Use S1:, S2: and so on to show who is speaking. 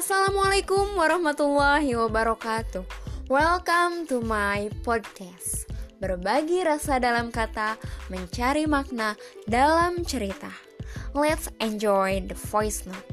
S1: Assalamualaikum warahmatullahi wabarakatuh. Welcome to my podcast. Berbagi rasa dalam kata, mencari makna dalam cerita. Let's enjoy the voice note.